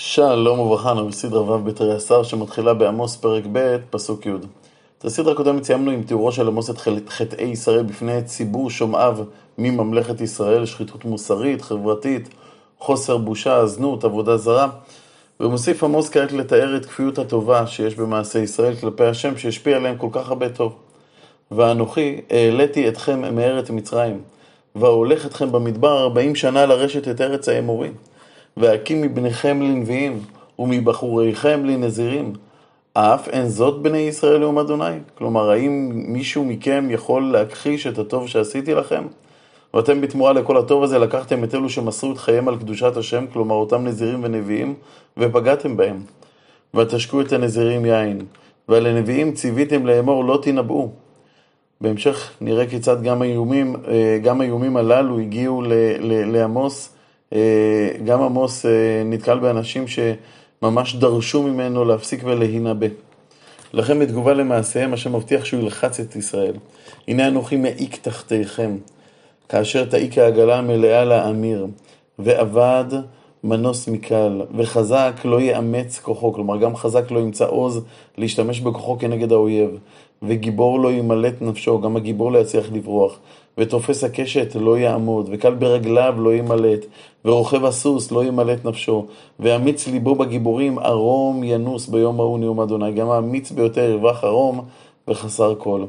שלום וברכה, אנחנו בסדרה ו' בתרי עשר שמתחילה בעמוס פרק ב', פסוק י'. את הסדרה הקודמת סיימנו עם תיאורו של עמוס את חטאי ישראל בפני ציבור שומעיו מממלכת ישראל, שחיתות מוסרית, חברתית, חוסר בושה, זנות, עבודה זרה. ומוסיף עמוס כעת לתאר את כפיות הטובה שיש במעשה ישראל כלפי השם שהשפיע עליהם כל כך הרבה טוב. ואנוכי העליתי אתכם מארץ מצרים, וההולך אתכם במדבר ארבעים שנה לרשת את ארץ האמורים. והקים מבניכם לנביאים, ומבחוריכם לנזירים. אף אין זאת בני ישראל לעומת אדוני? כלומר, האם מישהו מכם יכול להכחיש את הטוב שעשיתי לכם? ואתם בתמורה לכל הטוב הזה לקחתם את אלו שמסרו את חייהם על קדושת השם, כלומר אותם נזירים ונביאים, ופגעתם בהם. ותשקו את הנזירים יין, ועל הנביאים ציוויתם לאמור לא תנבאו. בהמשך נראה כיצד גם האיומים, אה, גם האיומים הללו הגיעו לעמוס אה, גם עמוס אה, נתקל באנשים שממש דרשו ממנו להפסיק ולהינבא. לכן בתגובה למעשיהם, השם מבטיח שהוא ילחץ את ישראל. הנה אנוכי מעיק תחתיכם, כאשר תעיק העגלה מלאה לאמיר, ואבד מנוס מקל, וחזק לא יאמץ כוחו, כלומר גם חזק לא ימצא עוז להשתמש בכוחו כנגד האויב, וגיבור לא ימלט נפשו, גם הגיבור לא יצליח לברוח, ותופס הקשת לא יעמוד, וקל ברגליו לא ימלט, ורוכב הסוס לא ימלט נפשו, ואמיץ ליבו בגיבורים, ערום ינוס ביום ההוא נאום אדוני. גם האמיץ ביותר ירווח ערום וחסר כל.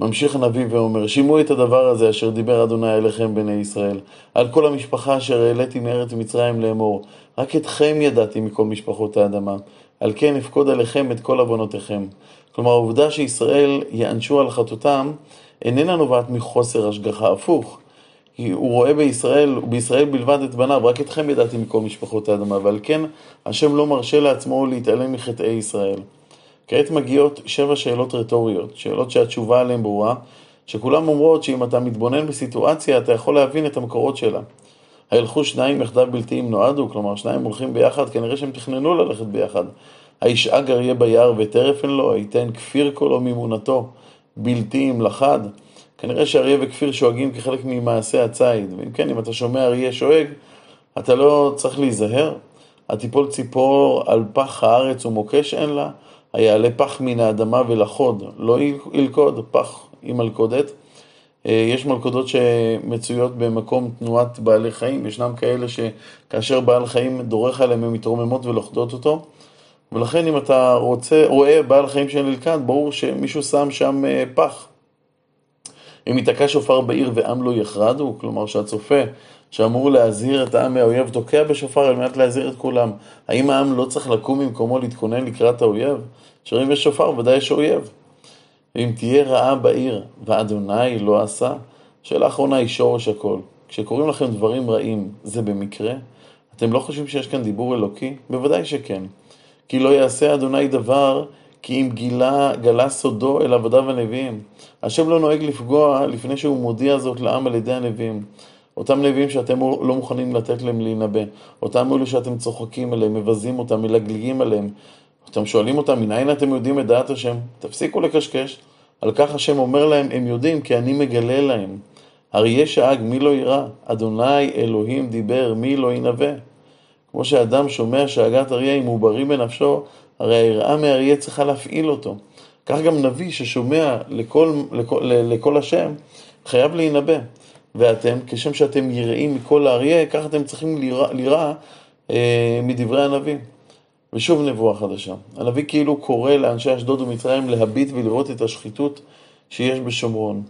ממשיך הנביא ואומר, שימו את הדבר הזה אשר דיבר אדוני אליכם בני ישראל, על כל המשפחה אשר העליתי מארץ מצרים לאמור, רק אתכם ידעתי מכל משפחות האדמה, על כן אפקוד עליכם את כל עוונותיכם. כלומר, העובדה שישראל יענשו על חטאותם, איננה נובעת מחוסר השגחה, הפוך. הוא רואה בישראל, ובישראל בלבד את בניו, רק אתכם ידעתי מכל משפחות האדמה, ועל כן השם לא מרשה לעצמו להתעלם מחטאי ישראל. כעת מגיעות שבע שאלות רטוריות, שאלות שהתשובה עליהן ברורה, שכולן אומרות שאם אתה מתבונן בסיטואציה, אתה יכול להבין את המקורות שלה. הילכו שניים יחדיו בלתי אם נועדו, כלומר שניים הולכים ביחד, כנראה שהם תכננו ללכת ביחד. הישאג אריה ביער וטרף אין לו, הייתן כפיר קולו ממונתו, בלתי אם לחד. כנראה שאריה וכפיר שואגים כחלק ממעשה הציד, ואם כן, אם אתה שומע אריה שואג, אתה לא צריך להיזהר. התיפול ציפור על פח הארץ ומוקש אין לה, היעלה פח מן האדמה ולחוד, לא ילכוד, פח עם מלכודת. אה, יש מלכודות שמצויות במקום תנועת בעלי חיים, ישנם כאלה שכאשר בעל חיים דורך עליהם הן מתרוממות ולוכדות אותו. ולכן אם אתה רוצה, רואה בעל חיים שנלכד, ברור שמישהו שם שם אה, פח. אם ייתקע שופר בעיר ועם לא יחרדו, כלומר שהצופה שאמור להזהיר את העם מהאויב תוקע בשופר על מנת להזהיר את כולם. האם העם לא צריך לקום ממקומו להתכונן לקראת האויב? שאם יש שופר ודאי יש אויב. ואם תהיה רעה בעיר ואדוני לא עשה, שאלה אחרונה היא שורש הכל. כשקוראים לכם דברים רעים, זה במקרה? אתם לא חושבים שיש כאן דיבור אלוקי? בוודאי שכן. כי לא יעשה אדוני דבר כי אם גילה, גלה סודו אל עבדיו הנביאים. השם לא נוהג לפגוע לפני שהוא מודיע זאת לעם על ידי הנביאים. אותם נביאים שאתם לא מוכנים לתת להם להינבא, אותם אלו שאתם צוחקים עליהם, מבזים אותם, מלגלגים עליהם. אתם שואלים אותם, מניין אתם יודעים את דעת השם? תפסיקו לקשקש. על כך השם אומר להם, הם יודעים כי אני מגלה להם. אריה שאג, מי לא יירא? אדוני אלוהים דיבר, מי לא ינבא? כמו שאדם שומע שאגת אריה אם הוא בריא בנפשו, הרי היראה מאריה צריכה להפעיל אותו. כך גם נביא ששומע לכל, לכל, לכל השם, חייב להינבא. ואתם, כשם שאתם יראים מכל האריה, כך אתם צריכים לירא אה, מדברי הנביא. ושוב נבואה חדשה. הנביא כאילו קורא לאנשי אשדוד ומצרים להביט ולראות את השחיתות שיש בשומרון.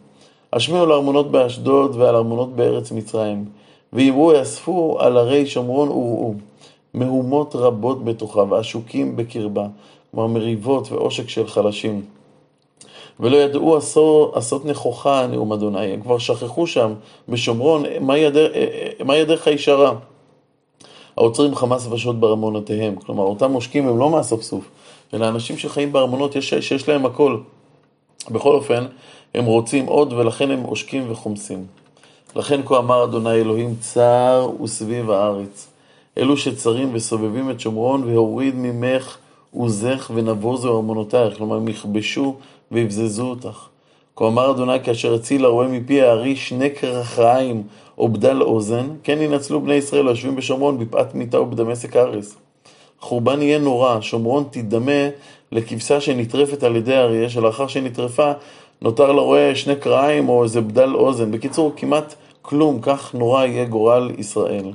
השמיעו לארמונות באשדוד ועל ארמונות בארץ מצרים, ויראו יאספו על הרי שומרון וראו. מהומות רבות בתוכה ועשוקים בקרבה, כלומר מריבות ועושק של חלשים. ולא ידעו עשות נכוחה נאום אדוני, הם כבר שכחו שם בשומרון מהי הדרך הישרה. העוצרים חמאס ושוד בארמונותיהם, כלומר אותם עושקים הם לא מהספסוף, אלא אנשים שחיים בארמונות יש, שיש להם הכל. בכל אופן, הם רוצים עוד ולכן הם עושקים וחומסים. לכן כה אמר אדוני אלוהים צר וסביב הארץ. אלו שצרים וסובבים את שומרון, והוריד ממך עוזך ונבוזו ארמונותייך, כלומר הם יכבשו ויבזזו אותך. כה אמר אדוני כאשר הציל הרועה מפי הארי שני קרחיים או בדל אוזן, כן ינצלו בני ישראל היושבים בשומרון בפאת מיתה ובדמשק הארץ. חורבן יהיה נורא, שומרון תידמה לכבשה שנטרפת על ידי האריה, שלאחר שנטרפה נותר לרועה שני קרעיים או איזה בדל אוזן. בקיצור, כמעט כלום, כך נורא יהיה גורל ישראל.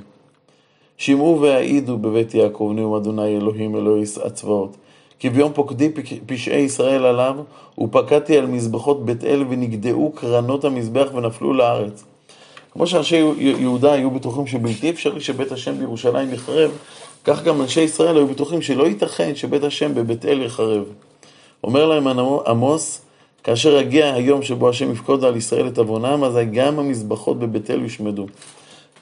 שמעו והעידו בבית יעקב, נאום אדוני אלוהים אלוהי הצבאות. כי ביום פוקדי פשעי ישראל עליו, ופקדתי על מזבחות בית אל ונגדעו קרנות המזבח ונפלו לארץ. כמו שאנשי יהודה היו בטוחים שבלתי אפשרי שבית השם בירושלים יחרב, כך גם אנשי ישראל היו בטוחים שלא ייתכן שבית השם בבית אל יחרב. אומר להם עמוס, כאשר יגיע היום שבו השם יפקוד על ישראל את עוונם, אזי גם המזבחות בבית אל יושמדו.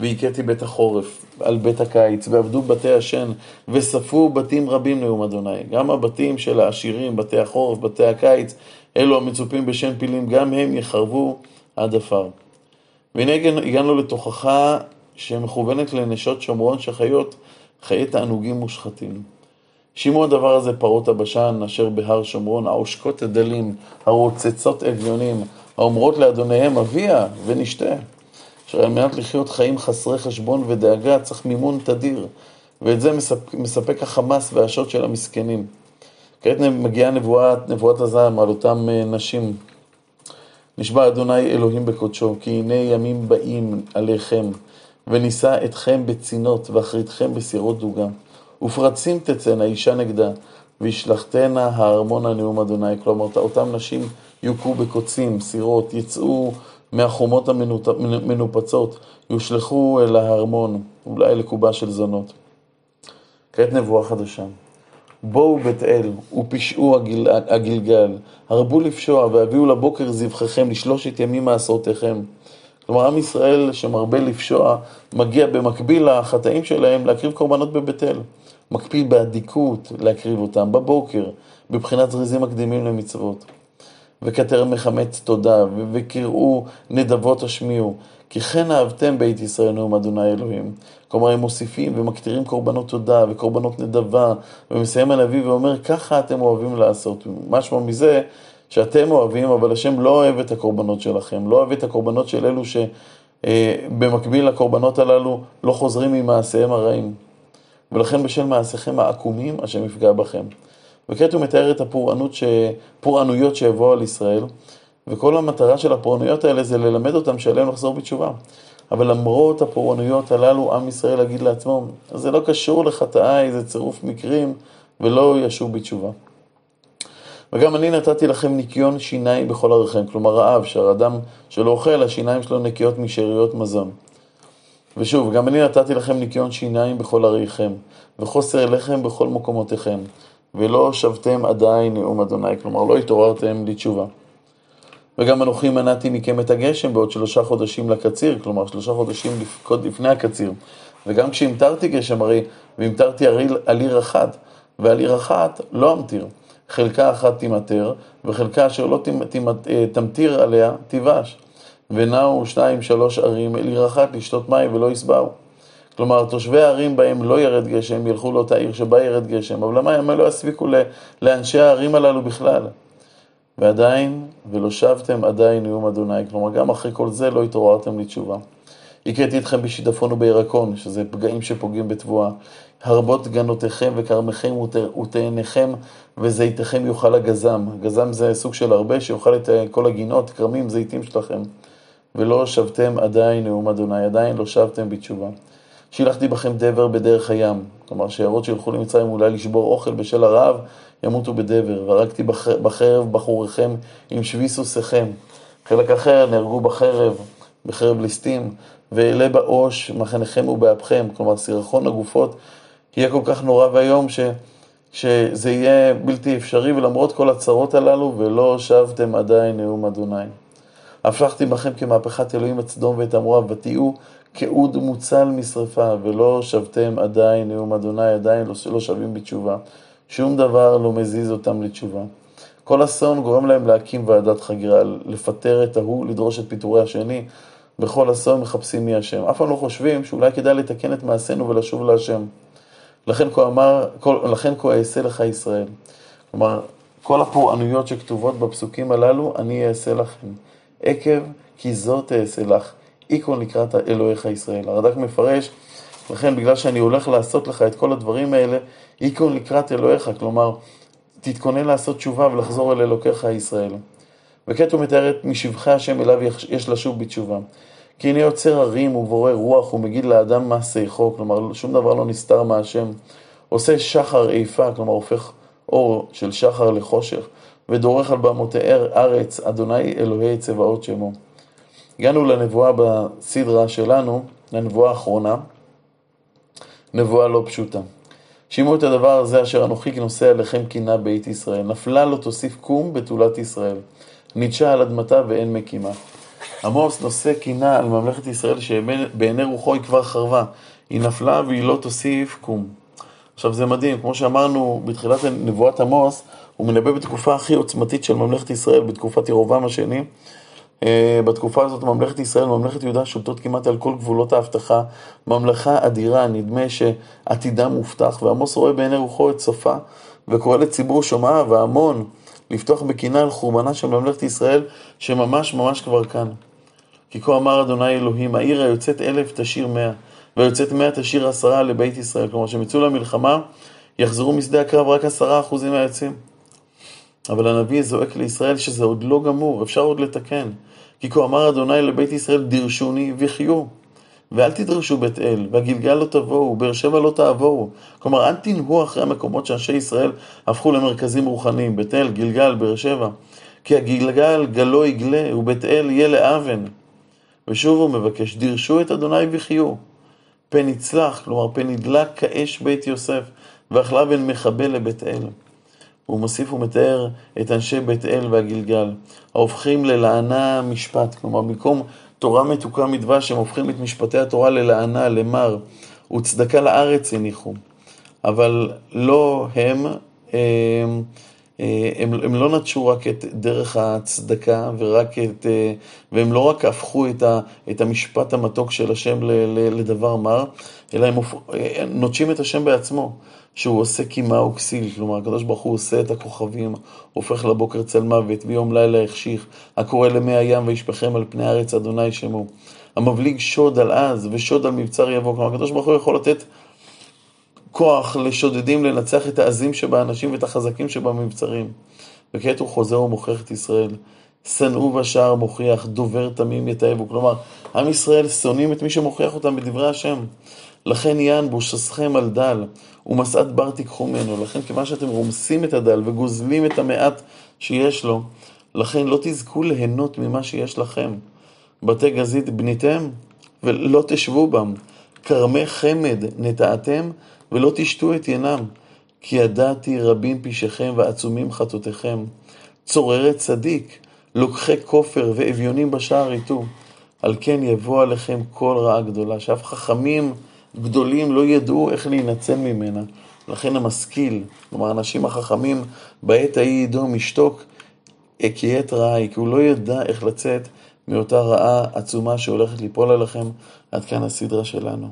והכיתי בית החורף על בית הקיץ, ועבדו בתי השן, וספו בתים רבים נאום אדוני. גם הבתים של העשירים, בתי החורף, בתי הקיץ, אלו המצופים בשן פילים, גם הם יחרבו עד עפר. והנה הגענו לתוכחה שמכוונת לנשות שומרון שחיות חיי תענוגים מושחתים. שימו הדבר הזה פרות הבשן אשר בהר שומרון, העושקות הדלים, הרוצצות אביונים, האומרות לאדוניהם אביה ונשתה. אשר על מנת לחיות חיים חסרי חשבון ודאגה צריך מימון תדיר, ואת זה מספק, מספק החמאס והשוט של המסכנים. כעת מגיעה נבואת, נבואת הזעם על אותם אה, נשים. נשבע אדוני אלוהים בקודשו, כי הנה ימים באים עליכם, ונישא אתכם בצינות, ואחריתכם בסירות דוגה. ופרצים תצאנה אישה נגדה, וישלחתנה הארמון הנאום אדוני. כלומר, אותם נשים יוכו בקוצים, סירות, יצאו מהחומות המנופצות, יושלכו אל ההרמון, אולי לקובה של זונות. כעת נבואה חדשה. בואו בית אל, ופשעו הגיל, הגלגל, הרבו לפשוע, והביאו לבוקר זבחיכם, לשלושת ימים מעשרותיכם. כלומר, עם ישראל שמרבה לפשוע, מגיע במקביל לחטאים שלהם להקריב קורבנות בבית אל. מקפיד באדיקות להקריב אותם בבוקר, בבחינת זריזים מקדימים למצוות. וכתר מחמץ תודה, וקראו נדבות השמיעו. כי כן אהבתם בית ישראל נאום אדוני אלוהים. כלומר, הם מוסיפים ומקטירים קורבנות תודה וקורבנות נדבה, ומסיים הנביא ואומר, ככה אתם אוהבים לעשות. משמע מזה שאתם אוהבים, אבל השם לא אוהב את הקורבנות שלכם, לא אוהב את הקורבנות של אלו שבמקביל לקורבנות הללו לא חוזרים ממעשיהם הרעים. ולכן בשל מעשיכם העקומים, השם יפגע בכם. וכעת הוא מתאר את הפורענות ש... פורענויות שיבואו על ישראל, וכל המטרה של הפורענויות האלה זה ללמד אותם שעליהם לחזור בתשובה. אבל למרות הפורענויות הללו, עם ישראל יגיד לעצמו, זה לא קשור לחטאיי, זה צירוף מקרים, ולא ישוב בתשובה. וגם אני נתתי לכם ניקיון שיניים בכל עריכם, כלומר רעב, שהאדם שלא אוכל, השיניים שלו נקיות משאריות מזון. ושוב, גם אני נתתי לכם ניקיון שיניים בכל עריכם, וחוסר לחם בכל מקומותיכם. ולא שבתם עדיין נאום אדוני, כלומר לא התעוררתם לתשובה. וגם אנוכי מנעתי מכם את הגשם בעוד שלושה חודשים לקציר, כלומר שלושה חודשים לפני הקציר. וגם כשהמטרתי גשם הרי, והמטרתי על עיר אחת, ועל עיר אחת לא אמטיר. חלקה אחת תימטר, וחלקה אשר לא אה, תמטיר עליה תיבש. ונעו שתיים שלוש ערים אל עיר אחת לשתות מים ולא יסבעו. כלומר, תושבי הערים בהם לא ירד גשם, ילכו לאותה עיר שבה ירד גשם, אבל המים לא יספיקו לאנשי הערים הללו בכלל. ועדיין, ולא שבתם עדיין נאום אדוני, כלומר, גם אחרי כל זה לא התעוררתם לתשובה. הכיתי אתכם בשיטפון ובירקון, שזה פגעים שפוגעים בתבואה. הרבות גנותיכם וכרמכם ותאניכם וזיתיכם יאכל הגזם. גזם זה סוג של הרבה שיאכל את כל הגינות, כרמים, זיתים שלכם. ולא שבתם עדיין נאום אדוני, עדיין לא שבתם בתשובה. שילחתי בכם דבר בדרך הים. כלומר, שיערות שילכו למצרים אולי לשבור אוכל בשל הרעב, ימותו בדבר. והרגתי בחרב בחוריכם עם שבי סוסיכם. חלק אחר נהרגו בחרב, בחרב ליסטים, ואעלה בעוש מחניכם ובאפכם. כלומר, סירחון הגופות יהיה כל כך נורא ואיום ש... שזה יהיה בלתי אפשרי, ולמרות כל הצרות הללו, ולא שבתם עדיין נאום אדוני. הפכתי בכם כמהפכת אלוהים את סדום ואת עמורה, ותהיו כאוד מוצל משרפה, ולא שבתם עדיין נאום אדוני, עדיין לא, לא שבים בתשובה. שום דבר לא מזיז אותם לתשובה. כל אסון גורם להם להקים ועדת חגירה, לפטר את ההוא, לדרוש את פיטורי השני. בכל אסון מחפשים מי השם. אף פעם לא חושבים שאולי כדאי לתקן את מעשינו ולשוב להשם. לכן כה אמר, לכן כה אעשה לך ישראל. כלומר, כל הפורענויות שכתובות בפסוקים הללו, אני אעשה לכם. עקב כי זאת אעשה לך, איקון לקראת אלוהיך ישראל. הרד"ק מפרש, לכן בגלל שאני הולך לעשות לך את כל הדברים האלה, איקון לקראת אלוהיך, כלומר, תתכונן לעשות תשובה ולחזור אל אלוקיך ישראל. וכעת הוא מתאר את משבחי השם אליו יש לשוב בתשובה. כי הנה יוצר הרים ובורא רוח ומגיד לאדם מה שיחו, כלומר שום דבר לא נסתר מהשם. עושה שחר איפה, כלומר הופך אור של שחר לחושך, ודורך על במותי ארץ, אדוני אלוהי צבאות שמו. הגענו לנבואה בסדרה שלנו, לנבואה האחרונה, נבואה לא פשוטה. שימו את הדבר הזה אשר אנוכי נושא עליכם קינה בית ישראל. נפלה לא תוסיף קום בתולת ישראל. נידשה על אדמתה ואין מקימה. עמוס נושא קינה על ממלכת ישראל שבעיני רוחו היא כבר חרבה. היא נפלה והיא לא תוסיף קום. עכשיו זה מדהים, כמו שאמרנו בתחילת נבואת עמוס, הוא מנבא בתקופה הכי עוצמתית של ממלכת ישראל, בתקופת ירובעם השני. אה, בתקופה הזאת ממלכת ישראל, ממלכת יהודה שולטות כמעט על כל גבולות ההבטחה. ממלכה אדירה, נדמה שעתידה מובטח, ועמוס רואה בעיני רוחו את סופה, וקורא לציבור שומעיו והמון לפתוח בקינה על חורבנה של ממלכת ישראל, שממש ממש כבר כאן. כי כה אמר אדוני אלוהים, העיר היוצאת אלף תשאיר מאה, והיוצאת מאה תשאיר עשרה לבית ישראל. כלומר, כשהם יצאו למלחמה, יחזרו משדה הקרב רק עשרה אחוזים מהיוצאים. אבל הנביא זועק לישראל שזה עוד לא גמור, אפשר עוד לתקן. כי כה אמר אדוני לבית ישראל, דירשוני וחיו. ואל תדרשו בית אל, והגלגל לא תבואו, באר שבע לא תעבורו. כלומר, אל תנהו אחרי המקומות שאנשי ישראל הפכו למרכזים רוחניים, בית אל, גלגל, באר שבע. כי הגלגל גלו יגלה, ובית אל יהיה לאבן. ושוב הוא מבקש, דירשו את אדוני וחיו. פן יצלח, כלומר פן ידלק כאש בית יוסף, ואכלה בין מחבל לבית אל. הוא מוסיף ומתאר את אנשי בית אל והגלגל, ההופכים ללענה משפט, כלומר במקום תורה מתוקה מדבש, הם הופכים את משפטי התורה ללענה, למר, וצדקה לארץ הניחו. אבל לא הם, הם, הם, הם לא נטשו רק את דרך הצדקה, ורק את, והם לא רק הפכו את, ה, את המשפט המתוק של השם לדבר מר, אלא הם נוטשים את השם בעצמו. שהוא עושה קימה וכסיל, כלומר הקדוש ברוך הוא עושה את הכוכבים, הופך לבוקר צל מוות, ביום לילה החשיך, הקורא למי הים וישפכם על פני הארץ אדוני שמו. המבליג שוד על עז ושוד על מבצר יבוא, כלומר הקדוש ברוך הוא יכול לתת כוח לשודדים לנצח את העזים שבאנשים ואת החזקים שבמבצרים. וכעת הוא חוזר ומוכיח את ישראל. שנאו בשער מוכיח, דובר תמים יתעבו. כלומר, עם ישראל שונאים את מי שמוכיח אותם בדברי השם. לכן יען בושסכם על דל, ומשאת בר תיקחו ממנו. לכן כיוון שאתם רומסים את הדל וגוזלים את המעט שיש לו, לכן לא תזכו ליהנות ממה שיש לכם. בתי גזית בניתם, ולא תשבו בם. כרמי חמד נטעתם, ולא תשתו את ינם. כי ידעתי רבים פשעיכם ועצומים חטאותיכם. צוררת צדיק, לוקחי כופר ואביונים בשער יטו. על כן יבוא עליכם כל רעה גדולה, שאף חכמים גדולים לא ידעו איך להינצל ממנה. לכן המשכיל, כלומר האנשים החכמים, בעת ההיא ידום ישתוק כי עת רעה היא, כי הוא לא ידע איך לצאת מאותה רעה עצומה שהולכת ליפול עליכם. עד כאן הסדרה שלנו.